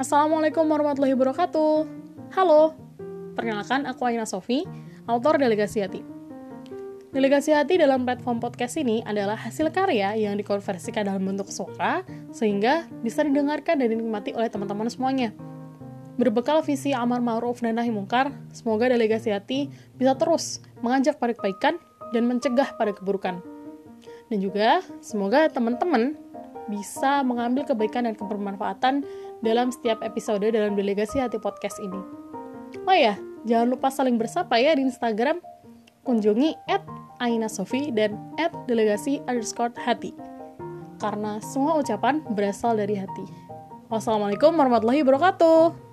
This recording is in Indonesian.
Assalamualaikum warahmatullahi wabarakatuh. Halo, perkenalkan aku Aina Sofi, autor Delegasi Hati. Delegasi Hati dalam platform podcast ini adalah hasil karya yang dikonversikan dalam bentuk suara sehingga bisa didengarkan dan dinikmati oleh teman-teman semuanya. Berbekal visi amar ma'ruf dan nahi mungkar, semoga Delegasi Hati bisa terus mengajak pada kebaikan dan mencegah pada keburukan. Dan juga semoga teman-teman bisa mengambil kebaikan dan kebermanfaatan dalam setiap episode dalam delegasi hati podcast ini. Oh ya, jangan lupa saling bersapa ya di Instagram. Kunjungi at Aina Sofi dan at delegasi underscore hati. Karena semua ucapan berasal dari hati. Wassalamualaikum warahmatullahi wabarakatuh.